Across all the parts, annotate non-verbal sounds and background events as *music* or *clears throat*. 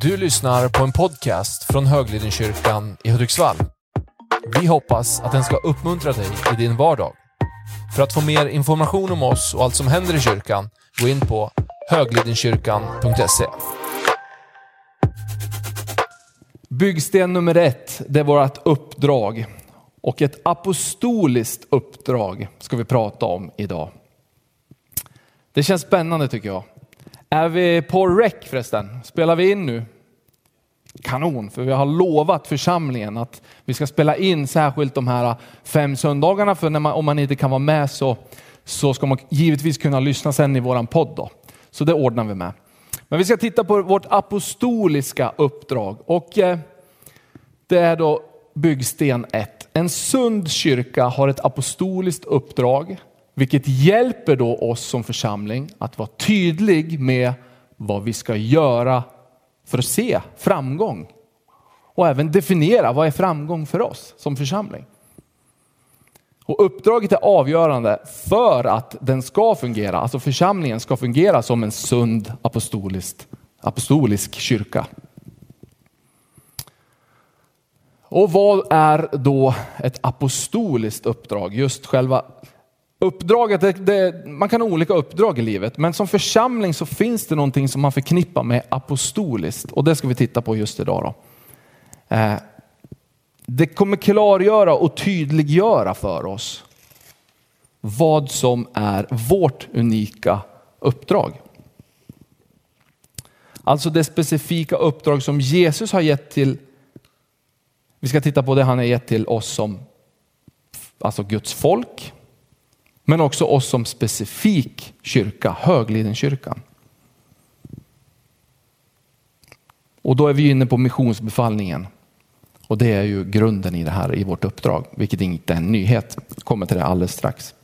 Du lyssnar på en podcast från Höglidenkyrkan i Hudiksvall. Vi hoppas att den ska uppmuntra dig i din vardag. För att få mer information om oss och allt som händer i kyrkan, gå in på höglidenkyrkan.se. Byggsten nummer ett, det är vårt uppdrag. Och ett apostoliskt uppdrag ska vi prata om idag. Det känns spännande tycker jag. Är vi på rec förresten? Spelar vi in nu? Kanon, för vi har lovat församlingen att vi ska spela in särskilt de här fem söndagarna. För man, om man inte kan vara med så, så ska man givetvis kunna lyssna sen i våran podd. Då. Så det ordnar vi med. Men vi ska titta på vårt apostoliska uppdrag. Och eh, det är då byggsten 1. En sund kyrka har ett apostoliskt uppdrag vilket hjälper då oss som församling att vara tydlig med vad vi ska göra för att se framgång. Och även definiera vad är framgång för oss som församling. Och uppdraget är avgörande för att den ska fungera, alltså församlingen ska fungera som en sund apostolisk, apostolisk kyrka. Och vad är då ett apostoliskt uppdrag? Just själva Uppdraget, det, det, man kan ha olika uppdrag i livet, men som församling så finns det någonting som man förknippar med apostoliskt och det ska vi titta på just idag. Då. Eh, det kommer klargöra och tydliggöra för oss vad som är vårt unika uppdrag. Alltså det specifika uppdrag som Jesus har gett till, vi ska titta på det han har gett till oss som alltså Guds folk, men också oss som specifik kyrka, Höglidenkyrkan. Och då är vi inne på missionsbefallningen. Och det är ju grunden i det här i vårt uppdrag, vilket inte är en nyhet. Jag kommer till det alldeles strax.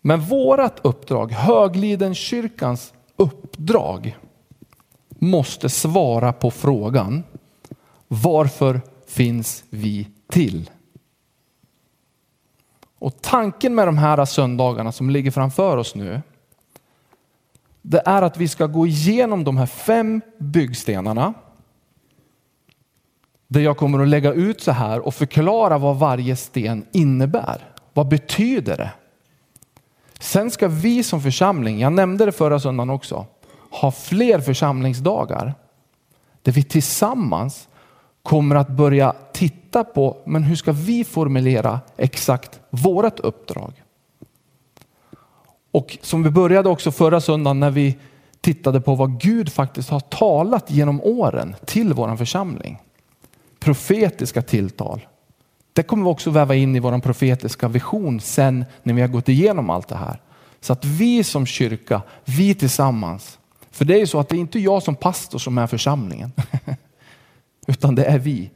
Men vårat uppdrag, Höglidenkyrkans uppdrag, måste svara på frågan varför finns vi till? Och tanken med de här söndagarna som ligger framför oss nu, det är att vi ska gå igenom de här fem byggstenarna. Där jag kommer att lägga ut så här och förklara vad varje sten innebär. Vad betyder det? Sen ska vi som församling, jag nämnde det förra söndagen också, ha fler församlingsdagar. Där vi tillsammans kommer att börja titta på, men hur ska vi formulera exakt vårt uppdrag? Och som vi började också förra söndagen när vi tittade på vad Gud faktiskt har talat genom åren till vår församling. Profetiska tilltal. Det kommer vi också väva in i vår profetiska vision sen när vi har gått igenom allt det här. Så att vi som kyrka, vi tillsammans. För det är ju så att det är inte jag som pastor som är församlingen. *laughs* utan det är vi.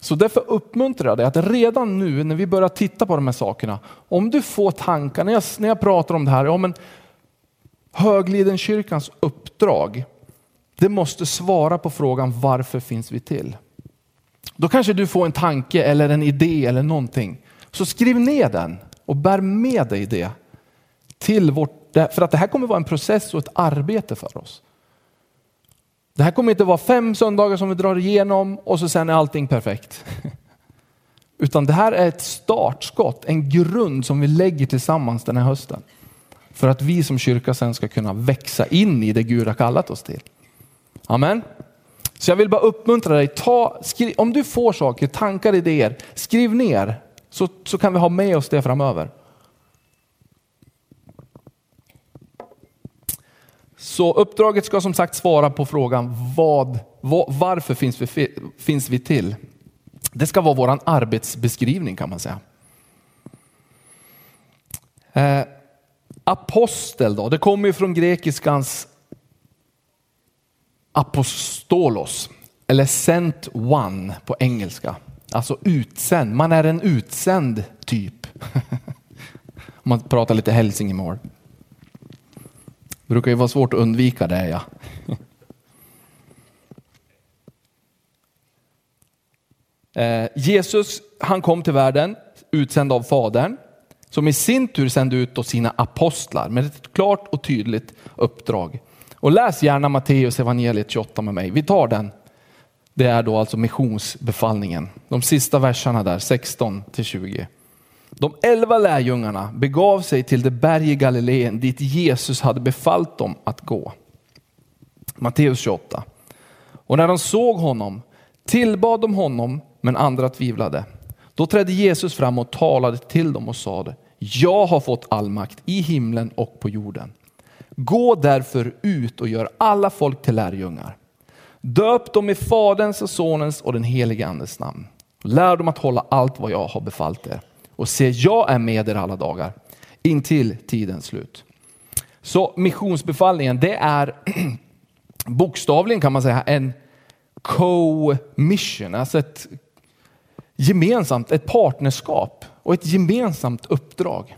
Så därför uppmuntrar jag dig att redan nu när vi börjar titta på de här sakerna, om du får tankar, när jag, när jag pratar om det här, ja men Höglidenkyrkans uppdrag, det måste svara på frågan varför finns vi till? Då kanske du får en tanke eller en idé eller någonting. Så skriv ner den och bär med dig det till vårt, för att det här kommer vara en process och ett arbete för oss. Det här kommer inte vara fem söndagar som vi drar igenom och så sen är allting perfekt. *laughs* Utan det här är ett startskott, en grund som vi lägger tillsammans den här hösten. För att vi som kyrka sen ska kunna växa in i det Gud har kallat oss till. Amen. Så jag vill bara uppmuntra dig, ta, skriv, om du får saker, tankar, idéer, skriv ner så, så kan vi ha med oss det framöver. Så uppdraget ska som sagt svara på frågan vad, vad, varför finns vi, finns vi till? Det ska vara vår arbetsbeskrivning kan man säga. Eh, apostel då, det kommer ju från grekiskans apostolos eller sent one på engelska. Alltså utsänd, man är en utsänd typ. Om *laughs* man pratar lite hälsingemål. Det brukar ju vara svårt att undvika det. Ja. *laughs* Eh, Jesus han kom till världen utsänd av Fadern som i sin tur sände ut sina apostlar med ett klart och tydligt uppdrag. Och läs gärna Matteus evangeliet 28 med mig. Vi tar den. Det är då alltså missionsbefallningen. De sista verserna där, 16 till 20. De elva lärjungarna begav sig till det berg i Galileen dit Jesus hade befallt dem att gå. Matteus 28. Och när de såg honom tillbad de honom, men andra tvivlade. Då trädde Jesus fram och talade till dem och sade, jag har fått all makt i himlen och på jorden. Gå därför ut och gör alla folk till lärjungar. Döp dem i Faderns och Sonens och den helige Andes namn. Lär dem att hålla allt vad jag har befallt er. Och se, jag är med er alla dagar, intill tidens slut. Så missionsbefallningen, det är *clears throat* bokstavligen kan man säga en co-mission, alltså ett gemensamt, ett partnerskap och ett gemensamt uppdrag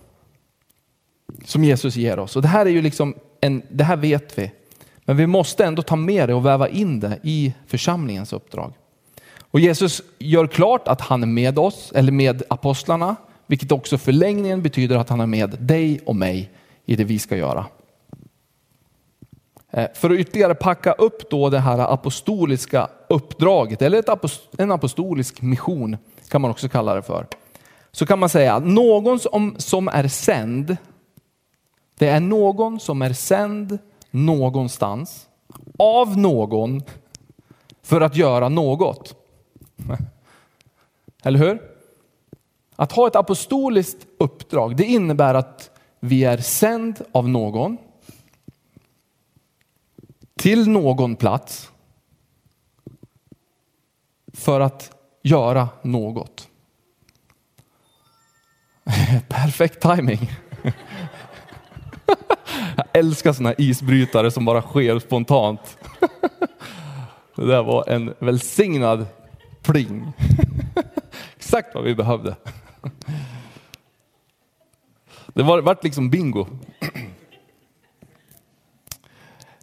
som Jesus ger oss. Och det här är ju liksom en, det här vet vi, men vi måste ändå ta med det och väva in det i församlingens uppdrag. Och Jesus gör klart att han är med oss, eller med apostlarna, vilket också förlängningen betyder att han är med dig och mig i det vi ska göra. Eh, för att ytterligare packa upp då det här apostoliska uppdraget, eller en apostolisk mission kan man också kalla det för. Så kan man säga att någon som, som är sänd, det är någon som är sänd någonstans av någon för att göra något. *laughs* Eller hur? Att ha ett apostoliskt uppdrag, det innebär att vi är sänd av någon till någon plats för att göra något. *laughs* Perfekt timing. *laughs* Jag älskar sådana isbrytare som bara sker spontant. *laughs* Det där var en välsignad pling. Exakt vad vi behövde. Det var, vart liksom bingo.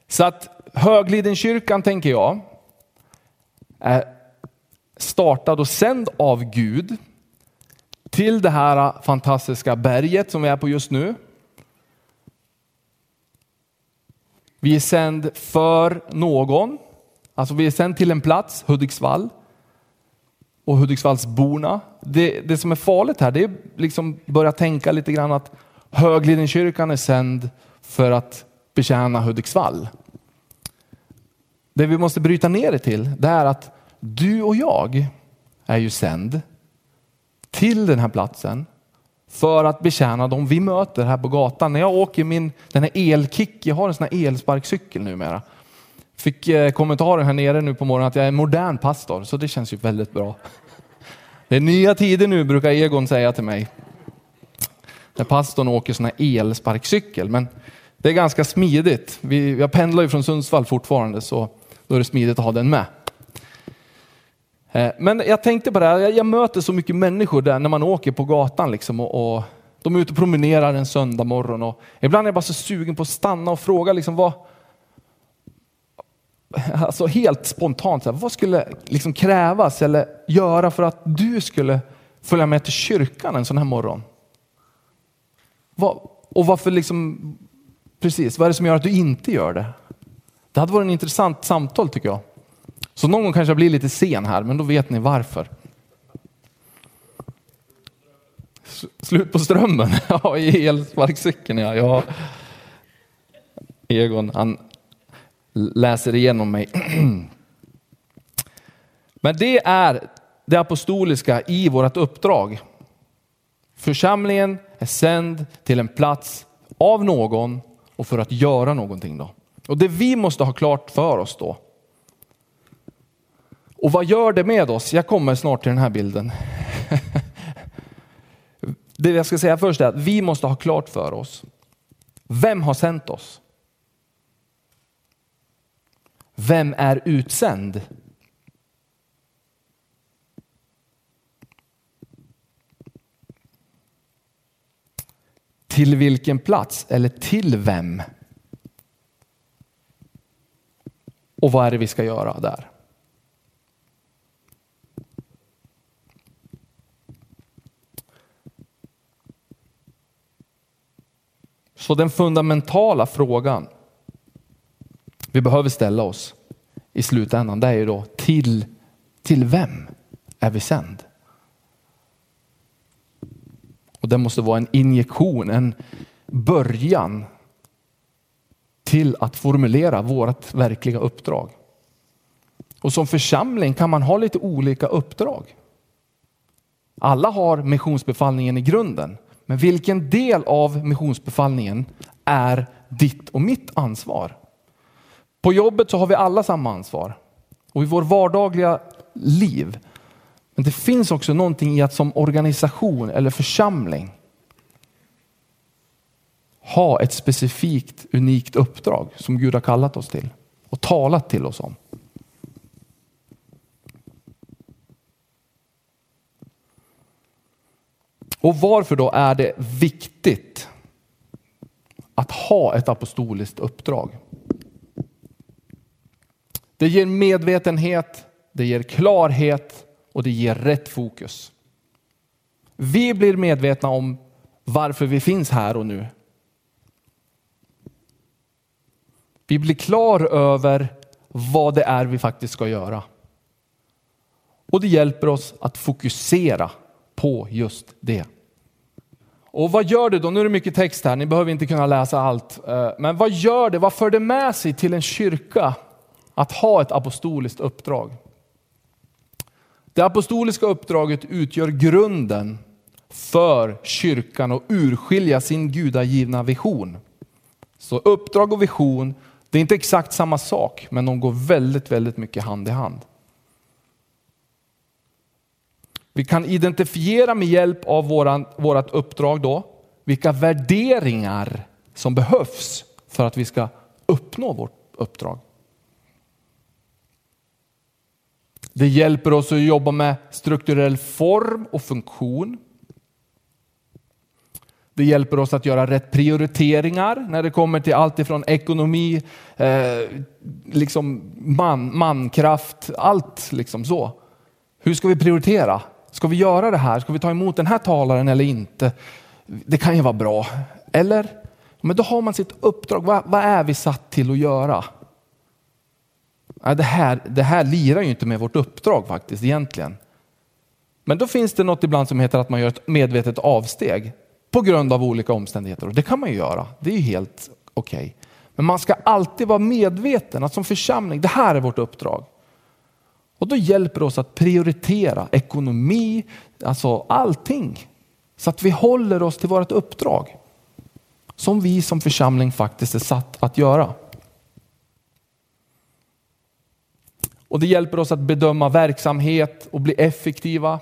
Så att Höglidenkyrkan tänker jag är startad och sänd av Gud till det här fantastiska berget som vi är på just nu. Vi är sänd för någon, alltså vi är sänd till en plats, Hudiksvall och Hudiksvallsborna. Det, det som är farligt här det är liksom börja tänka lite grann att Höglidenkyrkan är sänd för att betjäna Hudiksvall. Det vi måste bryta ner det till det är att du och jag är ju sänd till den här platsen för att betjäna dem vi möter här på gatan. När jag åker min den här elkick, jag har en sån här elsparkcykel numera. Fick eh, kommentaren här nere nu på morgonen att jag är modern pastor, så det känns ju väldigt bra. Det är nya tider nu brukar Egon säga till mig. När pastorn åker sån här elsparkcykel, men det är ganska smidigt. Vi, jag pendlar ju från Sundsvall fortfarande så då är det smidigt att ha den med. Eh, men jag tänkte på det här, jag möter så mycket människor där när man åker på gatan liksom och, och de är ute och promenerar en söndag morgon och ibland är jag bara så sugen på att stanna och fråga liksom vad, *laughs* alltså helt spontant, vad skulle liksom krävas eller göra för att du skulle följa med till kyrkan en sån här morgon? och varför liksom, precis, vad är det som gör att du inte gör det? Det hade varit en intressant samtal tycker jag. Så någon gång kanske jag blir lite sen här, men då vet ni varför. Slut på strömmen? *laughs* Ja, i elsparkcykeln ja. ja. Egon, han läser igenom mig. *clears throat* Men det är det apostoliska i vårt uppdrag. Församlingen är sänd till en plats av någon och för att göra någonting. då. Och det vi måste ha klart för oss då. Och vad gör det med oss? Jag kommer snart till den här bilden. *laughs* Det jag ska säga först är att vi måste ha klart för oss. Vem har sänt oss? Vem är utsänd? Till vilken plats eller till vem? Och vad är det vi ska göra där? Så den fundamentala frågan vi behöver ställa oss i slutändan, det är ju då till, till vem är vi sänd? Och det måste vara en injektion, en början till att formulera vårt verkliga uppdrag. Och som församling kan man ha lite olika uppdrag. Alla har missionsbefallningen i grunden, men vilken del av missionsbefallningen är ditt och mitt ansvar? På jobbet så har vi alla samma ansvar och i vår vardagliga liv. Men det finns också någonting i att som organisation eller församling ha ett specifikt unikt uppdrag som Gud har kallat oss till och talat till oss om. Och varför då är det viktigt att ha ett apostoliskt uppdrag? Det ger medvetenhet, det ger klarhet och det ger rätt fokus. Vi blir medvetna om varför vi finns här och nu. Vi blir klar över vad det är vi faktiskt ska göra. Och det hjälper oss att fokusera på just det. Och vad gör det då? Nu är det mycket text här, ni behöver inte kunna läsa allt. Eh, men vad gör det? Vad för det med sig till en kyrka att ha ett apostoliskt uppdrag? Det apostoliska uppdraget utgör grunden för kyrkan att urskilja sin gudagivna vision. Så uppdrag och vision, det är inte exakt samma sak, men de går väldigt, väldigt mycket hand i hand. Vi kan identifiera med hjälp av våran, vårat uppdrag då vilka värderingar som behövs för att vi ska uppnå vårt uppdrag. Det hjälper oss att jobba med strukturell form och funktion. Det hjälper oss att göra rätt prioriteringar när det kommer till allt ifrån ekonomi, eh, liksom man, mankraft, allt liksom så. Hur ska vi prioritera? Ska vi göra det här? Ska vi ta emot den här talaren eller inte? Det kan ju vara bra. Eller? Men då har man sitt uppdrag. Vad, vad är vi satt till att göra? Det här, det här lirar ju inte med vårt uppdrag faktiskt egentligen. Men då finns det något ibland som heter att man gör ett medvetet avsteg på grund av olika omständigheter. Och det kan man ju göra. Det är ju helt okej. Okay. Men man ska alltid vara medveten att som församling, det här är vårt uppdrag. Och då hjälper det oss att prioritera ekonomi, alltså allting. Så att vi håller oss till vårt uppdrag. Som vi som församling faktiskt är satt att göra. Och det hjälper oss att bedöma verksamhet och bli effektiva.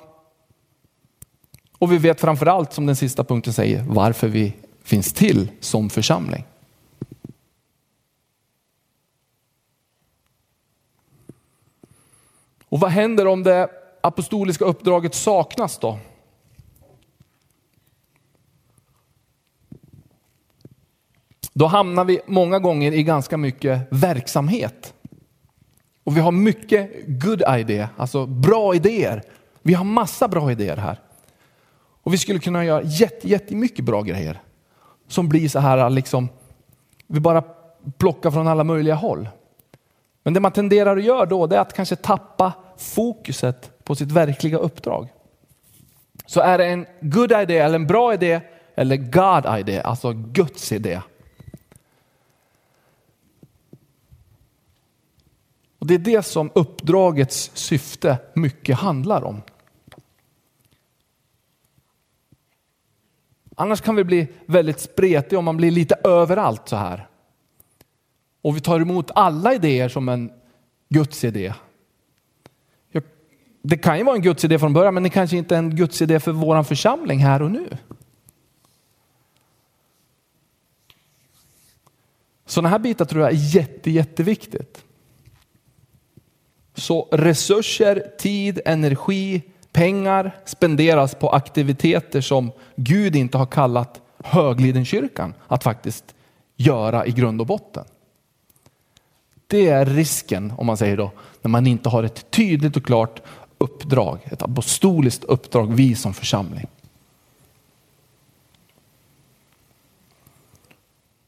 Och vi vet framförallt, som den sista punkten säger, varför vi finns till som församling. Och vad händer om det apostoliska uppdraget saknas då? Då hamnar vi många gånger i ganska mycket verksamhet. Och vi har mycket good idea, alltså bra idéer. Vi har massa bra idéer här. Och vi skulle kunna göra jätte, jättemycket bra grejer. Som blir så här liksom, vi bara plockar från alla möjliga håll. Men det man tenderar att göra då det är att kanske tappa fokuset på sitt verkliga uppdrag. Så är det en good idé eller en bra idé eller God idé, alltså Guds idé. Och Det är det som uppdragets syfte mycket handlar om. Annars kan vi bli väldigt spretiga om man blir lite överallt så här. Och vi tar emot alla idéer som en Guds idé. Det kan ju vara en Guds idé från början men det kanske inte är en Guds idé för vår församling här och nu. Sådana här bitar tror jag är jätte, jätteviktigt. Så resurser, tid, energi, pengar spenderas på aktiviteter som Gud inte har kallat Höglidenkyrkan att faktiskt göra i grund och botten. Det är risken, om man säger då, när man inte har ett tydligt och klart uppdrag, ett apostoliskt uppdrag, vi som församling.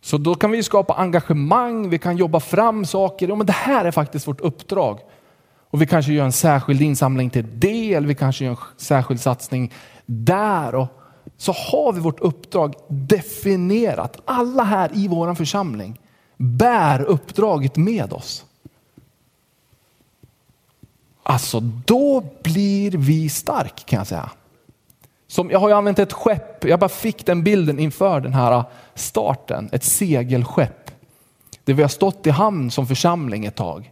Så då kan vi skapa engagemang, vi kan jobba fram saker. Ja, men det här är faktiskt vårt uppdrag. Och vi kanske gör en särskild insamling till det, eller vi kanske gör en särskild satsning där. Och så har vi vårt uppdrag definierat. Alla här i vår församling bär uppdraget med oss. Alltså då blir vi stark kan jag säga. Som, jag har ju använt ett skepp, jag bara fick den bilden inför den här starten, ett segelskepp. Där vi har stått i hamn som församling ett tag.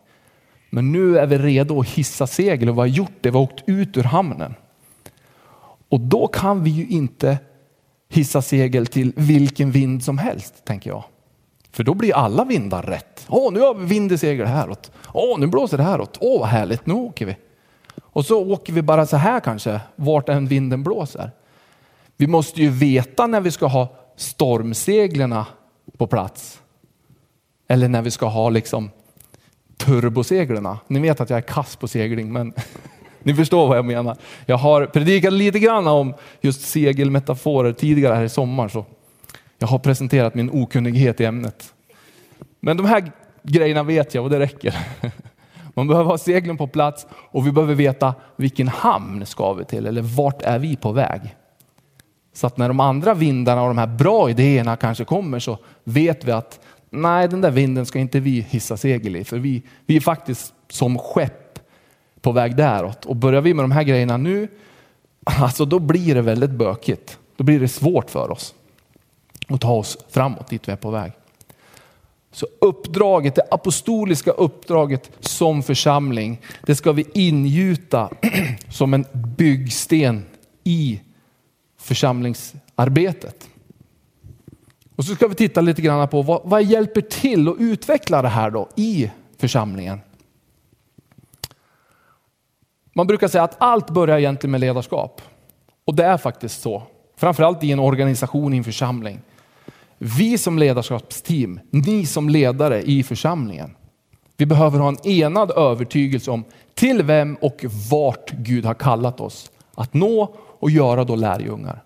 Men nu är vi redo att hissa segel och vi har gjort det, vi har åkt ut ur hamnen. Och då kan vi ju inte hissa segel till vilken vind som helst, tänker jag. För då blir alla vindar rätt. Åh, nu har vi vind i segel häråt. Åh, nu blåser det häråt. Åh, vad härligt, nu åker vi. Och så åker vi bara så här kanske, vart än vinden blåser. Vi måste ju veta när vi ska ha stormseglerna på plats. Eller när vi ska ha liksom turboseglarna. Ni vet att jag är kass på segling, men *laughs* ni förstår vad jag menar. Jag har predikat lite grann om just segelmetaforer tidigare här i sommar, så jag har presenterat min okunnighet i ämnet. Men de här grejerna vet jag och det räcker. *laughs* Man behöver ha seglen på plats och vi behöver veta vilken hamn ska vi till eller vart är vi på väg. Så att när de andra vindarna och de här bra idéerna kanske kommer så vet vi att nej, den där vinden ska inte vi hissa segel i för vi, vi är faktiskt som skepp på väg däråt. Och börjar vi med de här grejerna nu, *laughs* alltså då blir det väldigt bökigt. Då blir det svårt för oss att ta oss framåt dit vi är på väg. Så uppdraget, det apostoliska uppdraget som församling, det ska vi ingjuta *clears throat* som en byggsten i församlingsarbetet. Och så ska vi titta lite grann på vad, vad hjälper till att utveckla det här då i församlingen. Man brukar säga att allt börjar egentligen med ledarskap. Och det är faktiskt så. Framförallt i en organisation, i en församling. Vi som ledarskapsteam, ni som ledare i församlingen. Vi behöver ha en enad övertygelse om till vem och vart Gud har kallat oss att nå och göra då lärjungar.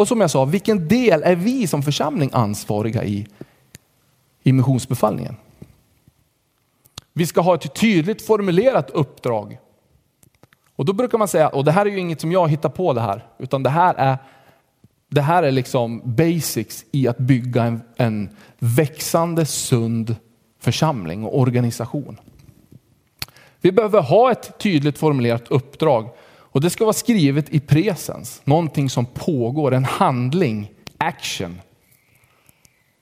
Och som jag sa, vilken del är vi som församling ansvariga i, i missionsbefallningen? Vi ska ha ett tydligt formulerat uppdrag. Och då brukar man säga, och det här är ju inget som jag hittar på det här, utan det här är det här är liksom basics i att bygga en, en växande sund församling och organisation. Vi behöver ha ett tydligt formulerat uppdrag och det ska vara skrivet i presens, någonting som pågår, en handling, action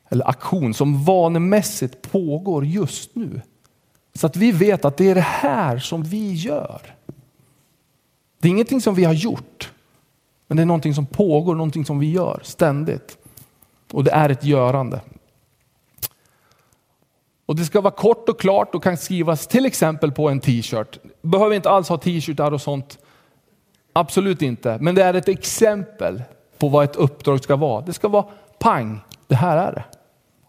eller aktion som vanemässigt pågår just nu. Så att vi vet att det är det här som vi gör. Det är ingenting som vi har gjort. Men det är någonting som pågår, någonting som vi gör ständigt. Och det är ett görande. Och det ska vara kort och klart och kan skrivas till exempel på en t-shirt. Behöver inte alls ha t-shirtar och sånt. Absolut inte. Men det är ett exempel på vad ett uppdrag ska vara. Det ska vara pang, det här är det.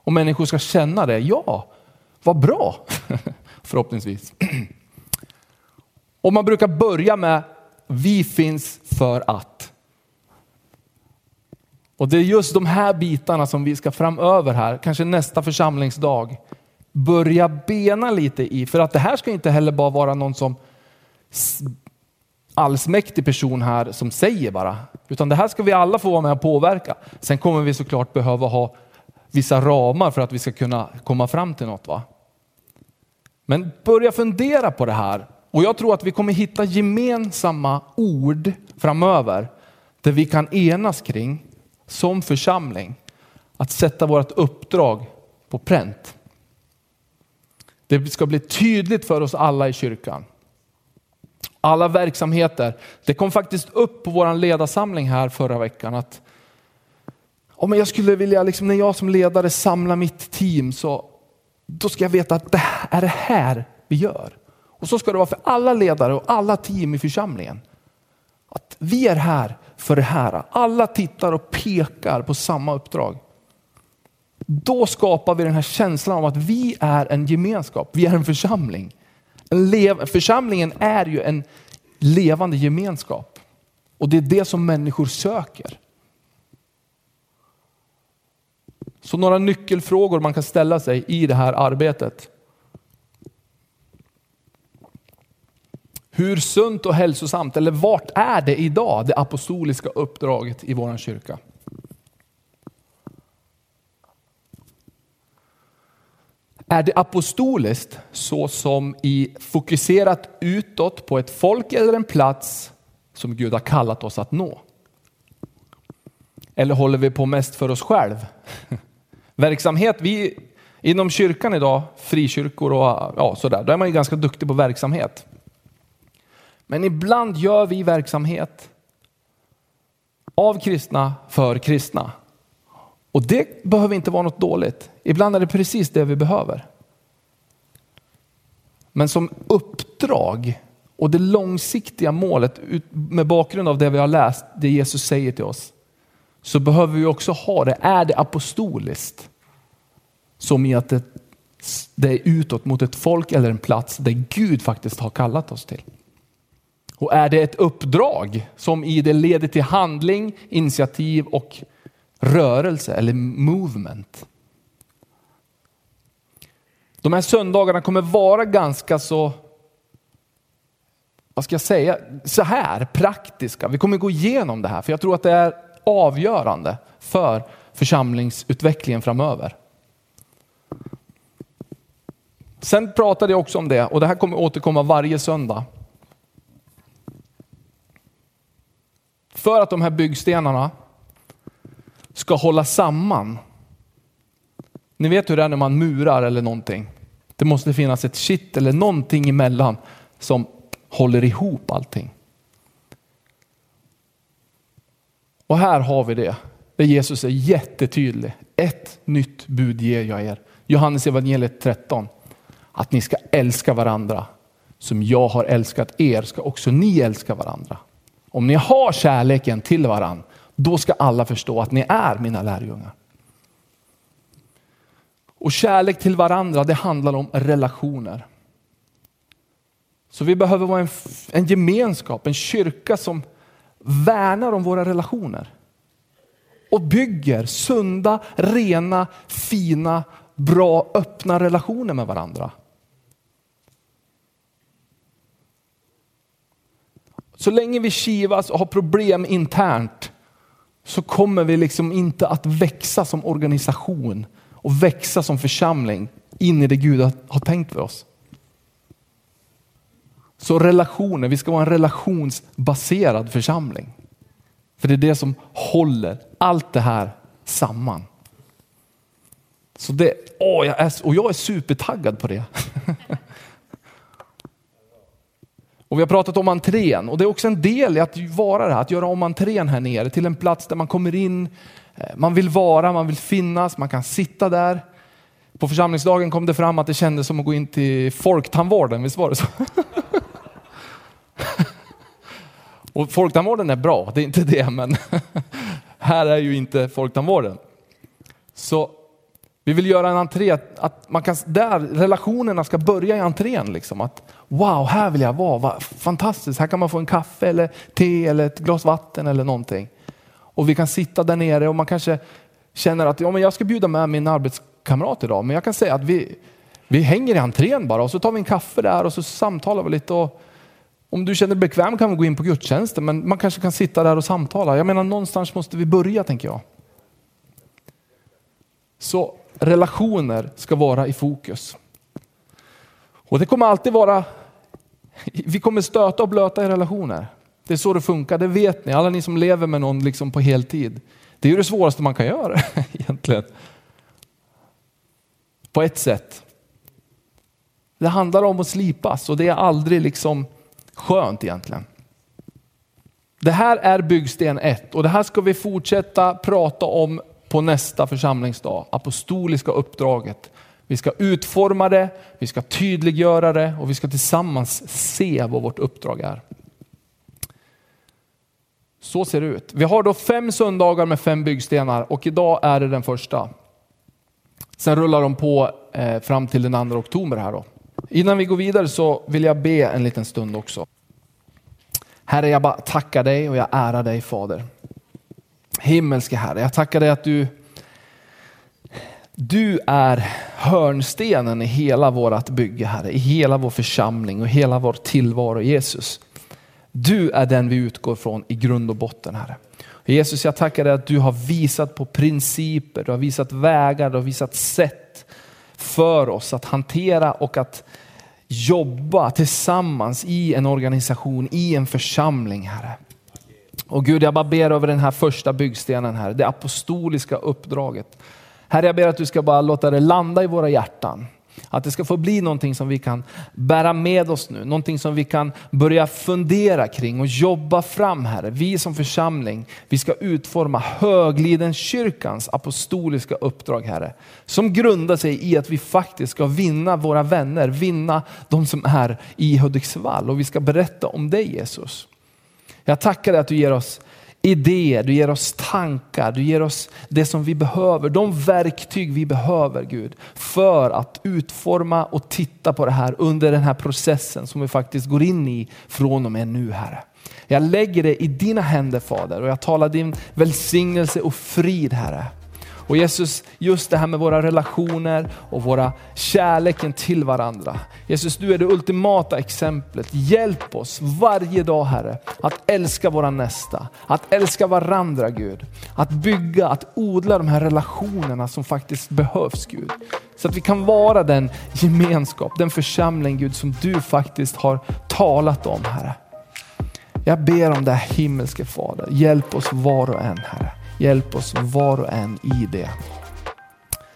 Och människor ska känna det. Ja, vad bra. *laughs* Förhoppningsvis. Och man brukar börja med vi finns för att. Och det är just de här bitarna som vi ska framöver här, kanske nästa församlingsdag, börja bena lite i. För att det här ska inte heller bara vara någon som allsmäktig person här som säger bara, utan det här ska vi alla få vara med och påverka. Sen kommer vi såklart behöva ha vissa ramar för att vi ska kunna komma fram till något. Va? Men börja fundera på det här och jag tror att vi kommer hitta gemensamma ord framöver där vi kan enas kring som församling att sätta vårt uppdrag på pränt. Det ska bli tydligt för oss alla i kyrkan. Alla verksamheter. Det kom faktiskt upp på vår ledarsamling här förra veckan att om jag skulle vilja, liksom, när jag som ledare samlar mitt team så då ska jag veta att det är det här vi gör. Och så ska det vara för alla ledare och alla team i församlingen. Att vi är här för det här. Alla tittar och pekar på samma uppdrag. Då skapar vi den här känslan av att vi är en gemenskap, vi är en församling. En lev, församlingen är ju en levande gemenskap och det är det som människor söker. Så några nyckelfrågor man kan ställa sig i det här arbetet. Hur sunt och hälsosamt, eller vart är det idag, det apostoliska uppdraget i vår kyrka? Är det apostoliskt så som i fokuserat utåt på ett folk eller en plats som Gud har kallat oss att nå? Eller håller vi på mest för oss själv? *laughs* Verksamhet, vi inom kyrkan idag, frikyrkor och ja, sådär, då är man ju ganska duktig på verksamhet. Men ibland gör vi verksamhet av kristna för kristna. Och det behöver inte vara något dåligt. Ibland är det precis det vi behöver. Men som uppdrag och det långsiktiga målet med bakgrund av det vi har läst, det Jesus säger till oss, så behöver vi också ha det. Är det apostoliskt? Som i att det, det är utåt mot ett folk eller en plats där Gud faktiskt har kallat oss till. Och är det ett uppdrag som i det leder till handling, initiativ och rörelse eller movement. De här söndagarna kommer vara ganska så, vad ska jag säga, så här praktiska. Vi kommer gå igenom det här för jag tror att det är avgörande för församlingsutvecklingen framöver. Sen pratade jag också om det och det här kommer återkomma varje söndag. För att de här byggstenarna ska hålla samman. Ni vet hur det är när man murar eller någonting. Det måste finnas ett kitt eller någonting emellan som håller ihop allting. Och här har vi det, där Jesus är jättetydlig. Ett nytt bud ger jag er. Johannes evangeliet 13. Att ni ska älska varandra. Som jag har älskat er ska också ni älska varandra. Om ni har kärleken till varandra, då ska alla förstå att ni är mina lärjungar. Och kärlek till varandra, det handlar om relationer. Så vi behöver vara en, en gemenskap, en kyrka som värnar om våra relationer. Och bygger sunda, rena, fina, bra, öppna relationer med varandra. Så länge vi kivas och har problem internt så kommer vi liksom inte att växa som organisation och växa som församling in i det Gud har tänkt för oss. Så relationer, vi ska vara en relationsbaserad församling. För det är det som håller allt det här samman. Så det, åh, jag är, och jag är supertaggad på det. *laughs* Och vi har pratat om entrén och det är också en del i att vara det här, att göra om entrén här nere till en plats där man kommer in, eh, man vill vara, man vill finnas, man kan sitta där. På församlingsdagen kom det fram att det kändes som att gå in till folktandvården, visst var det så? *laughs* och folktandvården är bra, det är inte det, men *laughs* här är ju inte folktandvården. Så vi vill göra en entré, att man kan, där relationerna ska börja i entrén. Liksom. Att, wow, här vill jag vara, vad fantastiskt, här kan man få en kaffe eller te eller ett glas vatten eller någonting. Och vi kan sitta där nere och man kanske känner att ja, men jag ska bjuda med min arbetskamrat idag, men jag kan säga att vi, vi hänger i entrén bara och så tar vi en kaffe där och så samtalar vi lite. Och om du känner dig bekväm kan vi gå in på gudstjänsten, men man kanske kan sitta där och samtala. Jag menar någonstans måste vi börja tänker jag. Så relationer ska vara i fokus. Och det kommer alltid vara, vi kommer stöta och blöta i relationer. Det är så det funkar, det vet ni. Alla ni som lever med någon liksom på heltid. Det är ju det svåraste man kan göra *laughs* egentligen. På ett sätt. Det handlar om att slipas och det är aldrig liksom skönt egentligen. Det här är byggsten ett och det här ska vi fortsätta prata om på nästa församlingsdag, apostoliska uppdraget. Vi ska utforma det, vi ska tydliggöra det och vi ska tillsammans se vad vårt uppdrag är. Så ser det ut. Vi har då fem söndagar med fem byggstenar och idag är det den första. Sen rullar de på eh, fram till den 2 oktober här då. Innan vi går vidare så vill jag be en liten stund också. Herre, jag bara tackar dig och jag ärar dig Fader. Himmelske Herre, jag tackar dig att du Du är hörnstenen i hela vårt bygge, Herre, i hela vår församling och hela vår tillvaro, Jesus. Du är den vi utgår från i grund och botten, Herre. Jesus, jag tackar dig att du har visat på principer, du har visat vägar, du har visat sätt för oss att hantera och att jobba tillsammans i en organisation, i en församling, Herre. Och Gud, jag bara ber över den här första byggstenen här, det apostoliska uppdraget. Herre, jag ber att du ska bara låta det landa i våra hjärtan. Att det ska få bli någonting som vi kan bära med oss nu, någonting som vi kan börja fundera kring och jobba fram Herre. Vi som församling, vi ska utforma Höglidenkyrkans apostoliska uppdrag Herre. Som grundar sig i att vi faktiskt ska vinna våra vänner, vinna de som är i Hudiksvall och vi ska berätta om dig Jesus. Jag tackar dig att du ger oss idéer, du ger oss tankar, du ger oss det som vi behöver, de verktyg vi behöver Gud för att utforma och titta på det här under den här processen som vi faktiskt går in i från och med nu Herre. Jag lägger det i dina händer Fader och jag talar din välsignelse och frid Herre. Och Jesus, just det här med våra relationer och våra kärleken till varandra. Jesus, du är det ultimata exemplet. Hjälp oss varje dag Herre att älska våra nästa, att älska varandra Gud. Att bygga, att odla de här relationerna som faktiskt behövs Gud. Så att vi kan vara den gemenskap, den församling Gud som du faktiskt har talat om Herre. Jag ber om det himmelske Fader. Hjälp oss var och en Herre. Hjälp oss var och en i det.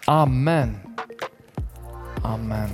Amen. Amen.